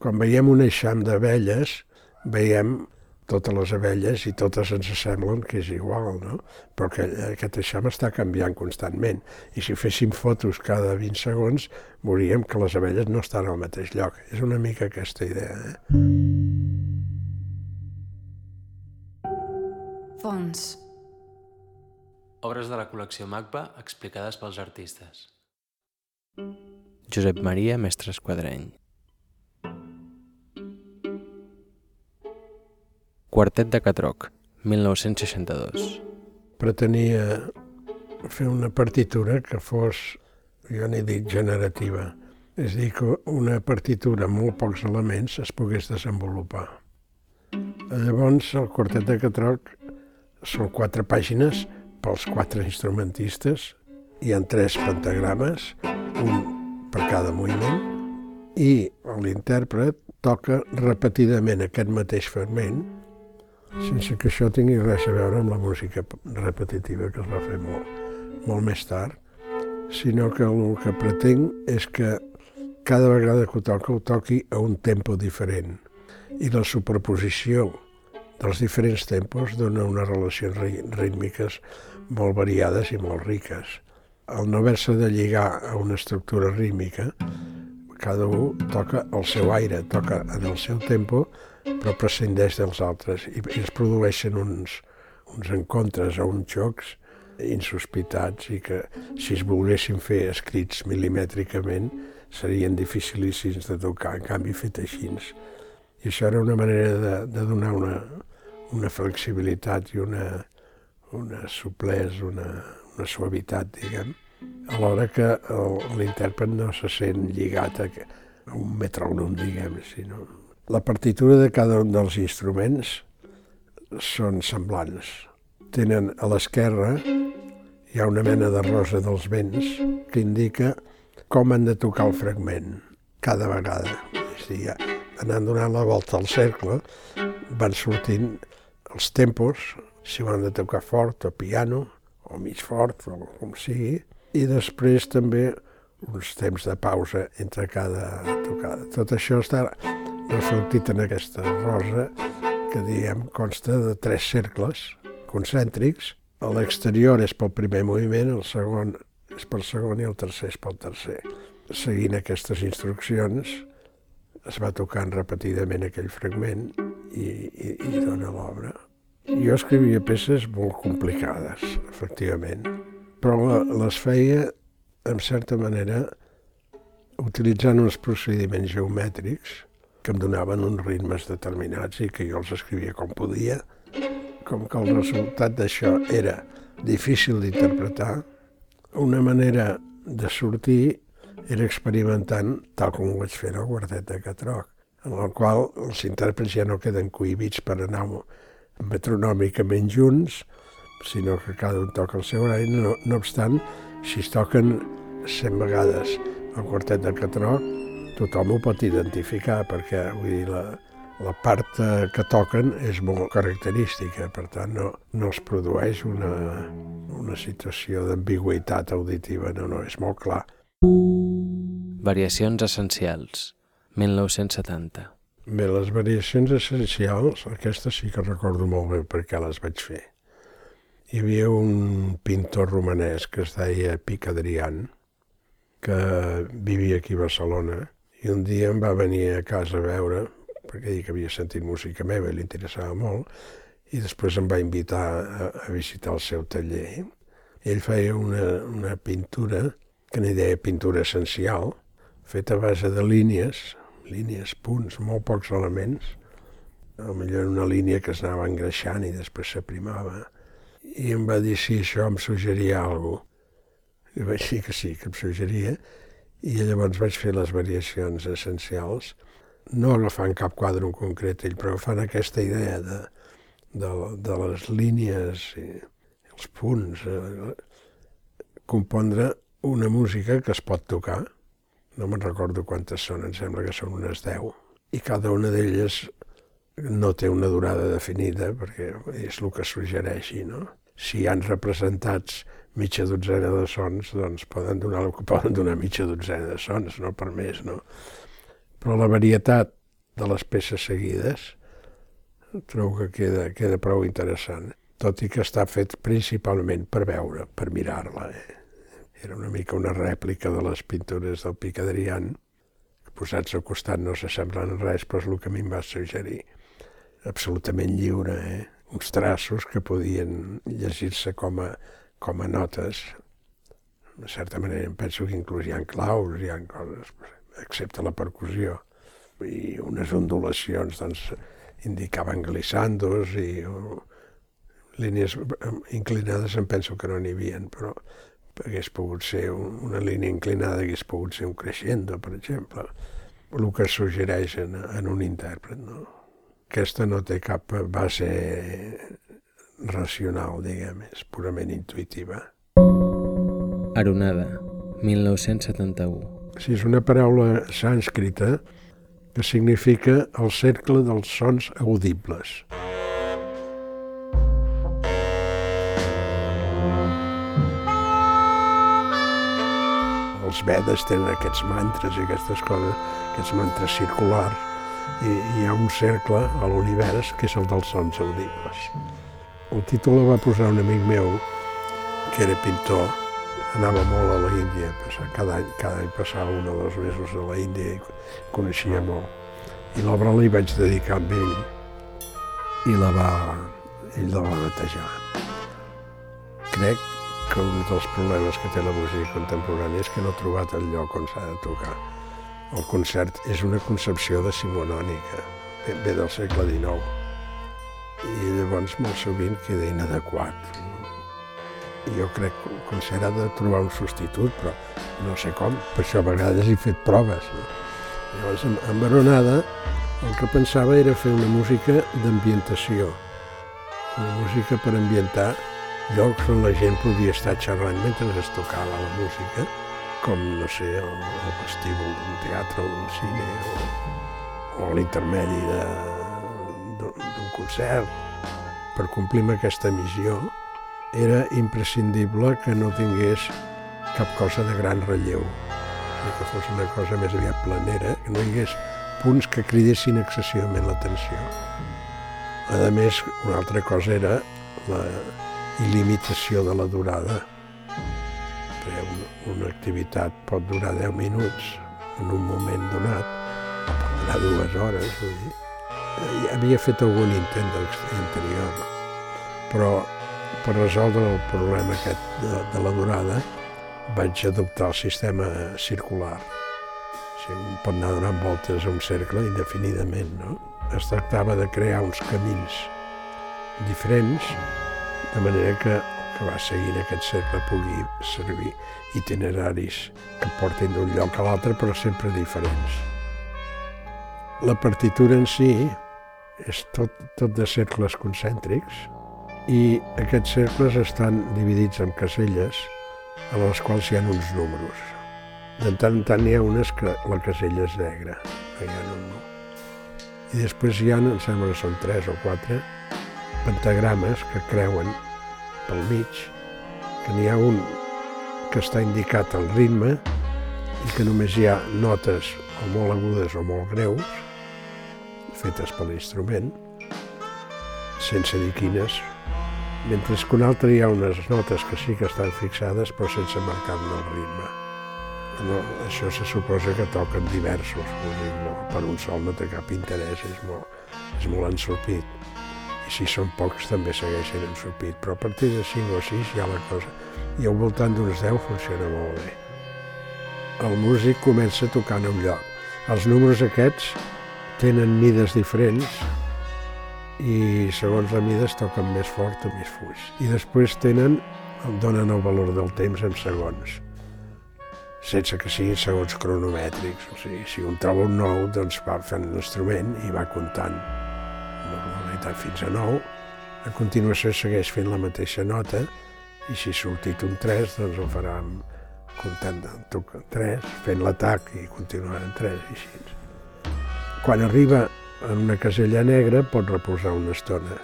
Quan veiem un eixam d'abelles, veiem totes les abelles i totes ens semblen que és igual, no? Però que aquest eixam està canviant constantment. I si féssim fotos cada 20 segons, veuríem que les abelles no estan al mateix lloc. És una mica aquesta idea. Eh? Fons. Obres de la col·lecció MACBA explicades pels artistes. Josep Maria Mestre Esquadreny. Quartet de Catroc, 1962. Pretenia fer una partitura que fos, jo n'he dit, generativa. És dir, que una partitura amb molt pocs elements es pogués desenvolupar. Llavors, el quartet de Catroc són quatre pàgines pels quatre instrumentistes, hi ha tres pentagrames, un per cada moviment, i l'intèrpret toca repetidament aquest mateix fragment sense que això tingui res a veure amb la música repetitiva que es va fer molt, molt més tard, sinó que el que pretenc és que cada vegada que ho toca, ho toqui a un tempo diferent. I la superposició dels diferents tempos dona unes relacions rítmiques molt variades i molt riques. Al no haver-se de lligar a una estructura rítmica, cada un toca el seu aire, toca en el seu tempo, però prescindeix dels altres i, i es produeixen uns, uns encontres o uns jocs insospitats i que si es volguessin fer escrits milimètricament serien dificilíssims de tocar, en canvi fet així. I això era una manera de, de donar una, una flexibilitat i una, una suplesa, una, una suavitat, diguem, alhora que l'intèrpret no se sent lligat a, a un metrònom, diguem, sinó la partitura de cada un dels instruments són semblants. Tenen a l'esquerra hi ha una mena de rosa dels vents que indica com han de tocar el fragment cada vegada. És a dir, anant donant la volta al cercle, van sortint els tempos, si ho han de tocar fort o piano, o mig fort, o com sigui, i després també uns temps de pausa entre cada tocada. Tot això està reflectit en aquesta rosa que diem consta de tres cercles concèntrics. A l'exterior és pel primer moviment, el segon és pel segon i el tercer és pel tercer. Seguint aquestes instruccions es va tocant repetidament aquell fragment i, i, i dona l'obra. Jo escrivia peces molt complicades, efectivament, però les feia, en certa manera, utilitzant uns procediments geomètrics que em donaven uns ritmes determinats i que jo els escrivia com podia. Com que el resultat d'això era difícil d'interpretar, una manera de sortir era experimentant tal com ho vaig fer al Guardet de Catroc, en el qual els intèrprets ja no queden cohibits per anar metronòmicament junts, sinó que cada un toca el seu horari, no, no obstant, si es toquen 100 vegades el quartet de Catroc, tothom ho pot identificar perquè vull dir, la, la part eh, que toquen és molt característica, per tant no, no es produeix una, una situació d'ambigüitat auditiva, no, no, és molt clar. Variacions essencials, 1970. Bé, les variacions essencials, aquestes sí que recordo molt bé perquè les vaig fer. Hi havia un pintor romanès que es deia Pic Adrián, que vivia aquí a Barcelona, i un dia em va venir a casa a veure, perquè dic que havia sentit música meva i li interessava molt, i després em va invitar a, a visitar el seu taller. Ell feia una, una pintura, que n'hi deia pintura essencial, feta a base de línies, línies, punts, molt pocs elements, a millor una línia que es anava engreixant i després s'aprimava. I em va dir si això em suggeria alguna cosa. I vaig dir que sí, que em suggeria, i llavors vaig fer les variacions essencials, no agafant cap quadre en concret ell, però agafant aquesta idea de, de, de les línies i els punts, eh, compondre una música que es pot tocar, no me'n recordo quantes són, em sembla que són unes 10, i cada una d'elles no té una durada definida, perquè és el que suggereixi, no? Si hi han representats mitja dotzena de sons, doncs poden donar el que poden donar mitja dotzena de sons, no per més, no? Però la varietat de les peces seguides, trobo que queda, queda prou interessant, tot i que està fet principalment per veure, per mirar-la. Eh? Era una mica una rèplica de les pintures del Pic Adrián, que posats al costat no s'assemblen en res, però és el que a mi em va suggerir. Absolutament lliure, eh? uns traços que podien llegir-se com, a, com a notes. De certa manera, em penso que inclús hi ha claus, hi ha coses, excepte la percussió, i unes ondulacions, doncs, indicaven glissandos i o, línies inclinades em penso que no n'hi havia, però hagués pogut ser un, una línia inclinada, hagués pogut ser un crescendo, per exemple, el que suggereix en, en un intèrpret. No? Aquesta no té cap base racional, diguem, és purament intuïtiva. Aronada, 1971. Si és una paraula sànscrita que significa el cercle dels sons audibles. Els Vedes tenen aquests mantres i aquestes coses, aquests mantres circulars, i hi ha un cercle a l'univers que és el dels sons audibles. El títol el va posar un amic meu, que era pintor, anava molt a la Índia, cada any, cada any passava un o dos mesos a la Índia i coneixia molt. I l'obra li vaig dedicar a ell i la va, ell la va batejar. Crec que un dels problemes que té la música contemporània és que no ha trobat el lloc on s'ha de tocar. El concert és una concepció decimonònica, ve del segle XIX, i llavors molt sovint queda inadequat jo crec que el concert ha de trobar un substitut, però no sé com, per això a vegades he fet proves. No? Llavors, amb Baronada, el que pensava era fer una música d'ambientació, una música per ambientar llocs on la gent podia estar xerrant mentre es tocava la música, com, no sé, el, el vestíbul d'un teatre o d'un cine, o, o l'intermedi concert, per complir amb aquesta missió, era imprescindible que no tingués cap cosa de gran relleu, que fos una cosa més aviat planera, que no hi hagués punts que cridessin excessivament l'atenció. A més, una altra cosa era la il·limitació de la durada. Perquè una activitat pot durar 10 minuts en un moment donat, pot durar dues hores, vull dir. Havia fet algun intent anterior, però per resoldre el problema aquest de, de la durada, vaig adoptar el sistema circular. O sigui, un pot anar donant voltes a un cercle indefinidament, no? Es tractava de crear uns camins diferents, de manera que el que va seguint aquest cercle pugui servir itineraris que portin d'un lloc a l'altre, però sempre diferents. La partitura en si és tot, tot de cercles concèntrics, i aquests cercles estan dividits en caselles en les quals hi ha uns números. De tant en tant hi ha unes que la casella és negra, que hi ha un I després hi ha, em sembla que són tres o quatre, pentagrames que creuen pel mig, que n'hi ha un que està indicat al ritme i que només hi ha notes o molt agudes o molt greus, fetes per l'instrument, sense dir quines, mentre que un altre hi ha unes notes que sí que estan fixades però sense marcar-ne el ritme. No, això se suposa que toquen diversos, dir, no, per un sol no té cap interès, és molt, és molt ensopit. I si són pocs també segueixen ensopit, però a partir de 5 o 6 ja la cosa, i al voltant d'uns 10 funciona molt bé. El músic comença tocant un lloc. Els números aquests tenen mides diferents, i segons la mida es toquen més fort o més fluix. I després tenen, donen el valor del temps en segons, sense que siguin segons cronomètrics. O sigui, si un troba un nou, doncs va fent l'instrument i va comptant normalitat fins a nou. A continuació segueix fent la mateixa nota i si ha sortit un 3, doncs ho farà comptant de 3, fent l'atac i continuant en 3 i així. Quan arriba en una casella negra pot reposar una estona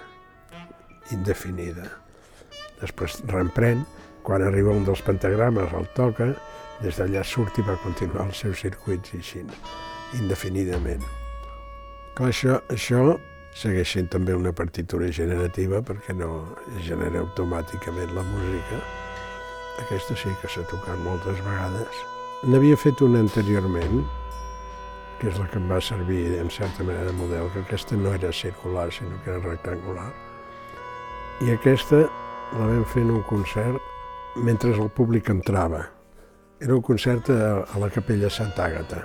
indefinida. Després reemprèn, quan arriba un dels pentagrames el toca, des d'allà surt i va continuar els seus circuits i així, indefinidament. Clar, això, això segueix sent també una partitura generativa perquè no genera automàticament la música. Aquesta sí que s'ha tocat moltes vegades. N'havia fet una anteriorment, que és la que em va servir en certa manera de model, que aquesta no era circular, sinó que era rectangular. I aquesta la vam fer en un concert mentre el públic entrava. Era un concert a, a la capella Santa Àgata.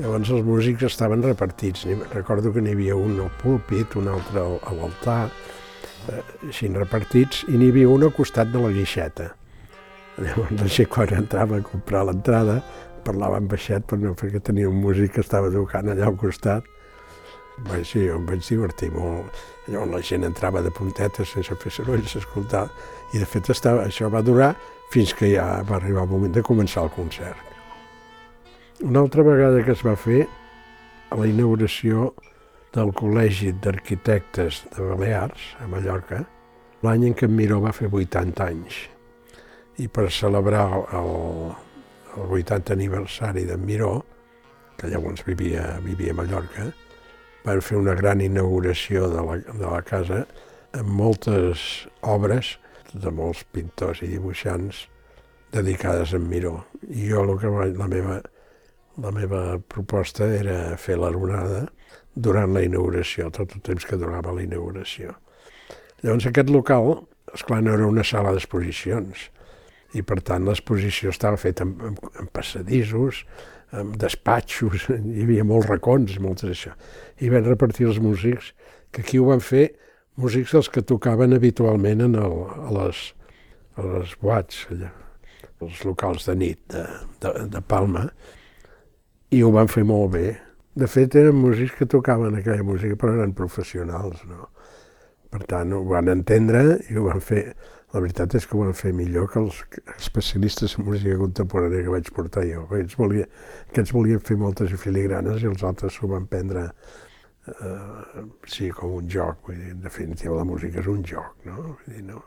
Llavors els músics estaven repartits. Recordo que n'hi havia un al púlpit, un altre a l'altar, eh, així repartits, i n'hi havia un al costat de la guixeta. Llavors la quan entrava a comprar l'entrada parlava en baixet per no, perquè tenia un músic que estava tocant allà al costat. Bé, sí, em vaig divertir molt. Llavors la gent entrava de puntetes sense fer soroll, s'escoltar, i de fet estava, això va durar fins que ja va arribar el moment de començar el concert. Una altra vegada que es va fer, a la inauguració del Col·legi d'Arquitectes de Balears, a Mallorca, l'any en què en Miró va fer 80 anys. I per celebrar el, el 80 aniversari d'en Miró, que llavors vivia, vivia a Mallorca, van fer una gran inauguració de la, de la casa amb moltes obres de molts pintors i dibuixants dedicades a en Miró. I jo que va, la meva la meva proposta era fer l'aronada durant la inauguració, tot el temps que durava la inauguració. Llavors aquest local, esclar, no era una sala d'exposicions, i per tant l'exposició estava feta en, en, en passadissos, en despatxos, hi havia molts racons, moltes això. I van repartir els músics, que aquí ho van fer músics els que tocaven habitualment en el, a, les, a les boats, allà, els locals de nit de, de, de Palma, i ho van fer molt bé. De fet, eren músics que tocaven aquella música, però eren professionals, no? Per tant, ho van entendre i ho van fer... La veritat és que ho van fer millor que els especialistes en música contemporània que vaig portar jo. Aquests, volia, aquests volien fer moltes filigranes i els altres s'ho van prendre eh, sí, com un joc. Vull dir, en definitiva, la música és un joc, no? Vull dir, no?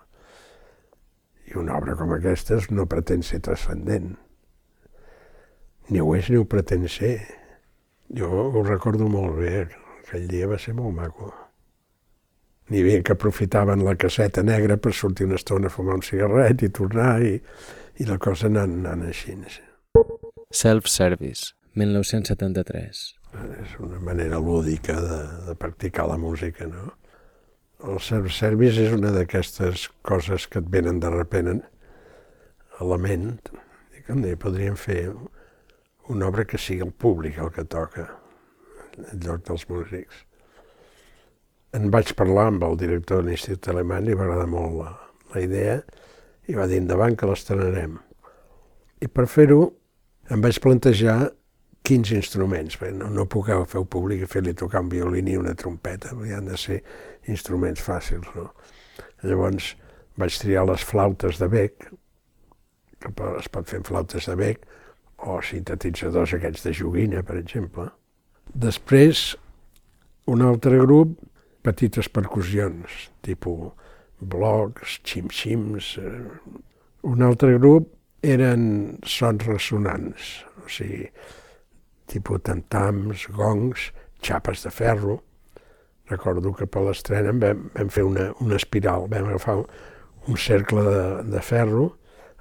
I una obra com aquesta no pretén ser transcendent ni ho és ni ho pretén ser. Jo ho recordo molt bé, aquell dia va ser molt maco. N'hi havia que aprofitaven la caseta negra per sortir una estona a fumar un cigarret i tornar i, i la cosa anant, anant així. Self-Service, 1973. És una manera lúdica de, de practicar la música, no? El self-service és una d'aquestes coses que et venen de repent a la ment. I com deia, podríem fer una obra que sigui el públic el que toca, en lloc dels músics. En vaig parlar amb el director de l'Institut Alemany, li va agradar molt la, la idea, i va dir endavant que l'estrenarem. I per fer-ho em vaig plantejar quins instruments, perquè no, no puc fer el públic i fer-li tocar un violí ni una trompeta, perquè han de ser instruments fàcils. No? Llavors vaig triar les flautes de bec, que es pot fer amb flautes de bec, o sintetitzadors aquests de joguina, per exemple. Després, un altre grup, petites percussions, tipus blocs, xim-xims. Eh. Un altre grup eren sons ressonants, o sigui, tipus tantams, gongs, xapes de ferro. Recordo que per l'estrena vam, vam fer una, una espiral, vam agafar un cercle de, de ferro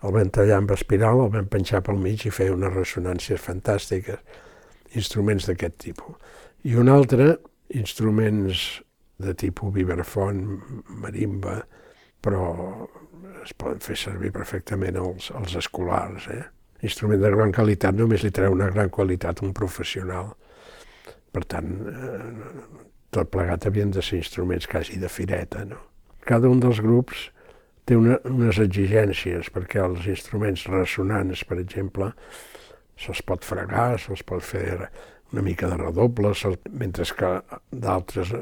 el vam tallar amb espiral, el vam penjar pel mig i feia unes ressonàncies fantàstiques, instruments d'aquest tipus. I un altre, instruments de tipus vibrafon, marimba, però es poden fer servir perfectament els, els escolars. Eh? Instrument de gran qualitat només li treu una gran qualitat un professional. Per tant, eh, tot plegat havien de ser instruments quasi de fireta. No? Cada un dels grups té una, unes exigències, perquè els instruments ressonants, per exemple, se'ls pot fregar, se'ls pot fer una mica de redoble, mentre que d'altres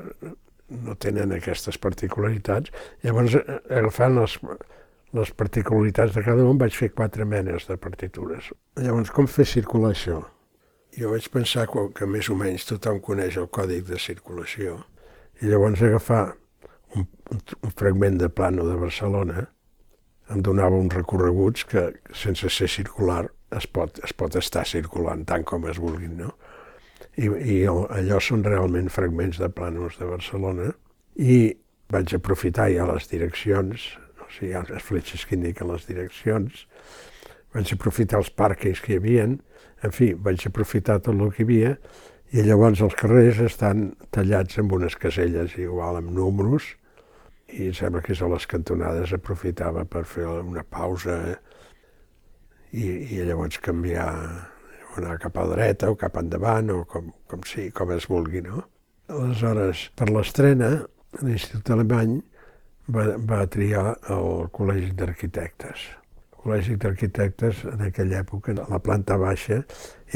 no tenen aquestes particularitats. Llavors, agafant les, les particularitats de cada un, vaig fer quatre menes de partitures. Llavors, com fer circular això? Jo vaig pensar que, més o menys tothom coneix el còdic de circulació, i llavors agafar un, un fragment de plano de Barcelona em donava uns recorreguts que, sense ser circular, es pot, es pot estar circulant tant com es vulguin, no? I, i allò són realment fragments de plànols de Barcelona, i vaig aprofitar ja les direccions, o sigui, les fletxes que indiquen les direccions, vaig aprofitar els pàrquings que hi havia, en fi, vaig aprofitar tot el que hi havia, i llavors els carrers estan tallats amb unes caselles igual amb números, i em sembla que és a les cantonades aprofitava per fer una pausa i, i llavors canviar, anar cap a dreta o cap endavant o com, com, sí, com es vulgui, no? Aleshores, per l'estrena, l'Institut Alemany va, va triar el Col·legi d'Arquitectes. El Col·legi d'Arquitectes, en aquella època, la planta baixa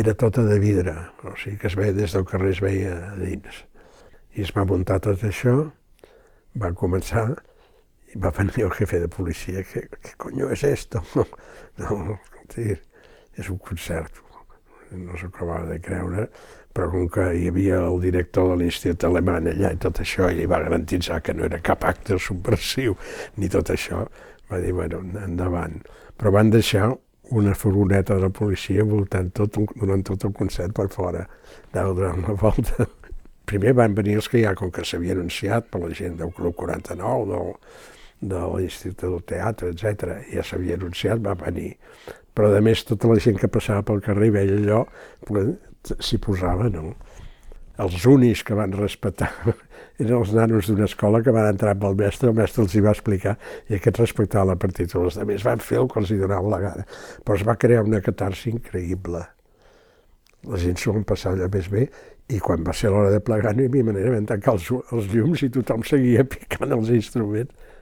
era tota de vidre, o sigui que es veia des del carrer, es veia a dins. I es va muntar tot això, va començar i va venir el jefe de policia, què, què coño és esto? No, no, és un concert, no s'ho acabava de creure, però com que hi havia el director de l'Institut Alemany allà i tot això, i li va garantitzar que no era cap acte subversiu ni tot això, va dir, bueno, endavant. Però van deixar una furgoneta de la policia voltant tot, donant tot el concert per fora, anava donant una volta. Primer van venir els que ja, com que s'havia anunciat per la gent del Club 49, del, de l'Institut del Teatre, etc. ja s'havia anunciat, va venir. Però a més tota la gent que passava pel carrer veia allò, s'hi posava, no? Els únics que van respectar eren els nanos d'una escola que van entrar amb el mestre, el mestre els hi va explicar i aquests respectaven la partitura. Els altres van fer el que els hi donava la gana. Però es va crear una catarsi increïble. La gent s'ho van passar allà més bé i quan va ser l'hora de plegar no hi havia manera de tancar els, els llums i tothom seguia picant els instruments.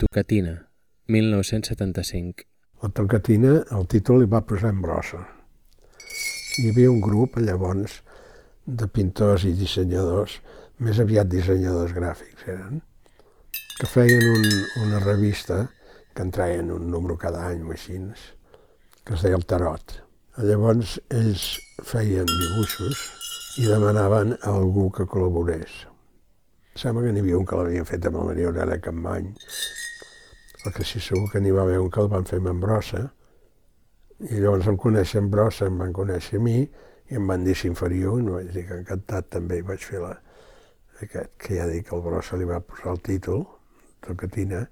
Tocatina, 1975. La tocatina, el títol li va posar en brossa hi havia un grup llavors de pintors i dissenyadors, més aviat dissenyadors gràfics eren, que feien un, una revista que en traien un número cada any o així, que es deia el Tarot. Llavors ells feien dibuixos i demanaven a algú que col·laborés. Sembla que n'hi havia un que l'havien fet amb el Maria Aurelia Campany, el que sí segur que n'hi va haver un que el van fer amb brossa, i llavors em coneixen brossa, em van conèixer a mi, i em van dir si en faria un, vaig dir que encantat també, i vaig fer la, aquest, que ja dic, el brossa li va posar el títol, Tocatina,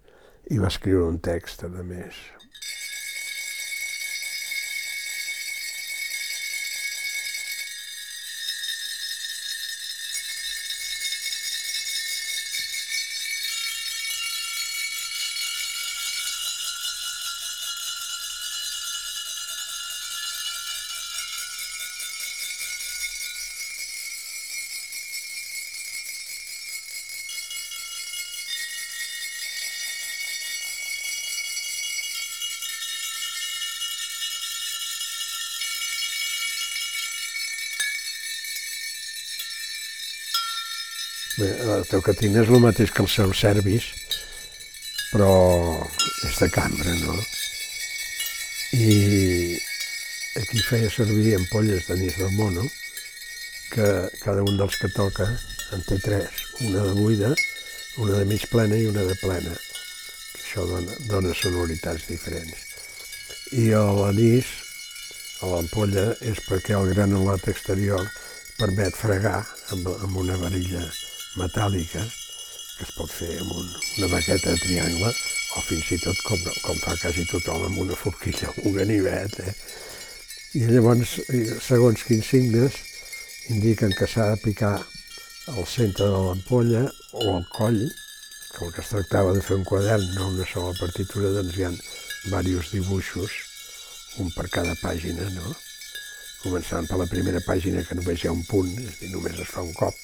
i va escriure un text, a més. Bé, la tocatina és el mateix que els seus serbis, però és de cambra, no? I aquí feia servir ampolles d'anís del mono, que cada un dels que toca en té tres, una de buida, una de mig plena i una de plena. Això dona, dona sonoritats diferents. I l'anís, a l'ampolla, és perquè el granulat exterior permet fregar amb, amb una varilla metàl·lica que es pot fer amb un, una maqueta de triangle o fins i tot com, com fa quasi tothom amb una forquilla, un ganivet. Eh? I llavors, segons quins signes, indiquen que s'ha de picar al centre de l'ampolla o al coll, el que es tractava de fer un quadern, no una sola partitura, doncs hi ha diversos dibuixos, un per cada pàgina, no? Començant per la primera pàgina, que només hi ha un punt, és a dir, només es fa un cop,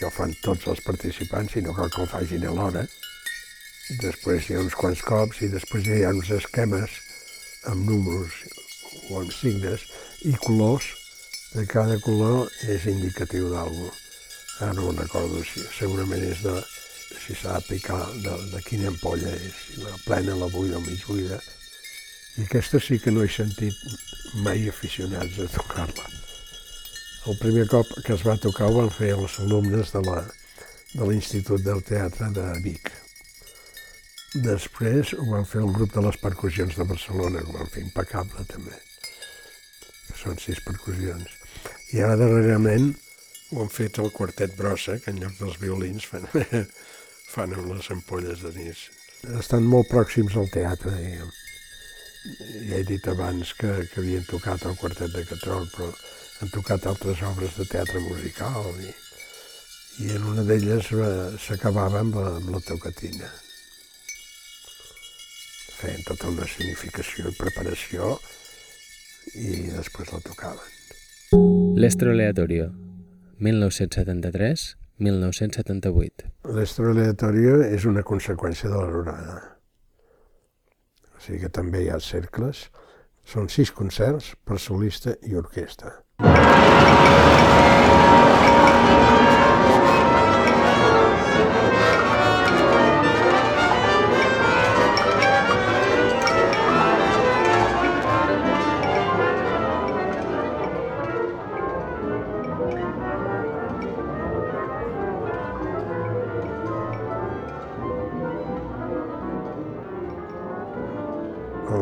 i el fan tots els participants, sinó que el facin alhora. Després hi ha uns quants cops i després hi ha uns esquemes amb números o amb signes i colors. De cada color és indicatiu d'algú. Ara no me'n recordo si segurament és de si s'ha de picar de, de quina ampolla és, si la plena, la buida o mig buida. I aquesta sí que no he sentit mai aficionats a tocar-la. El primer cop que es va tocar ho van fer els alumnes de la, de l'Institut del Teatre de Vic. Després ho van fer el grup de les percussions de Barcelona, que ho van fer impecable també, que són sis percussions. I ara darrerament ho han fet el quartet brossa, que en lloc dels violins fan, fan amb les ampolles de nis. Estan molt pròxims al teatre, diguem. Ja he dit abans que, que havien tocat el quartet de Catrol, però han tocat altres obres de teatre musical i, i en una d'elles s'acabava amb, la, amb la tocatina. Feien tota una significació i preparació i després la tocaven. L'Estroleatorio, 1973-1978. L'Estroleatorio és una conseqüència de la rurada. O sigui que també hi ha cercles. Són sis concerts per solista i orquestra.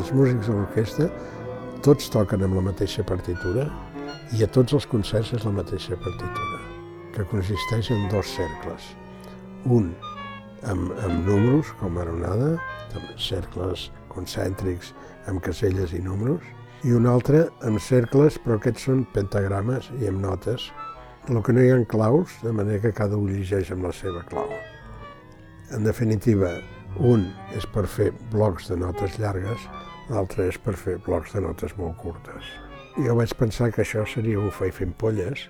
Els músics de l'orquestra tots toquen amb la mateixa partitura i a tots els concerts és la mateixa partitura, que consisteix en dos cercles. Un amb, amb números, com ara onada, amb cercles concèntrics amb caselles i números, i un altre amb cercles, però aquests són pentagrames i amb notes, el que no hi ha claus, de manera que cada un llegeix amb la seva clau. En definitiva, un és per fer blocs de notes llargues, l'altre és per fer blocs de notes molt curtes. Jo vaig pensar que això seria bufa i fent polles,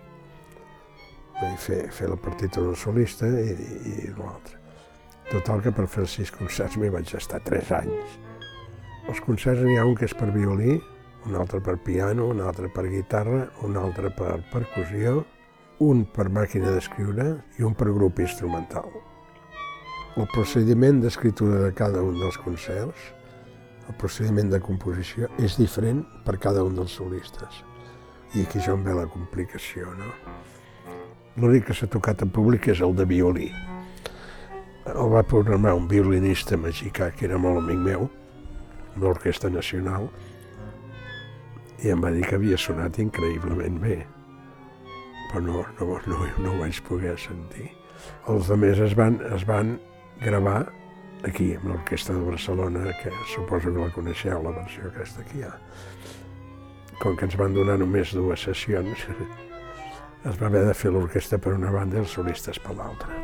vull fer, fer la partitura solista i, i, i l'altre. Total que per fer els sis concerts m'hi vaig estar tres anys. Els concerts n'hi ha un que és per violí, un altre per piano, un altre per guitarra, un altre per percussió, un per màquina d'escriure i un per grup instrumental. El procediment d'escriptura de cada un dels concerts, el procediment de composició, és diferent per cada un dels solistes. I aquí ja en ve la complicació, no? L'únic que s'ha tocat en públic és el de violí. El va programar un violinista mexicà que era molt amic meu, de l'Orquestra Nacional, i em va dir que havia sonat increïblement bé, però no, no, no, no ho vaig poder sentir. Els altres es van, es van gravar aquí, amb l'Orquestra de Barcelona, que suposo que la coneixeu, la versió aquesta que hi ha. Com que ens van donar només dues sessions, es va haver de fer l'orquestra per una banda i els solistes per l'altra.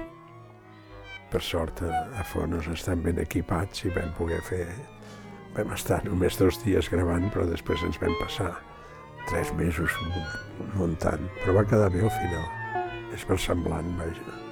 Per sort, a Fonos estan ben equipats i vam poder fer... Vam estar només dos dies gravant, però després ens vam passar tres mesos muntant. Però va quedar bé al final. És versemblant, vaja.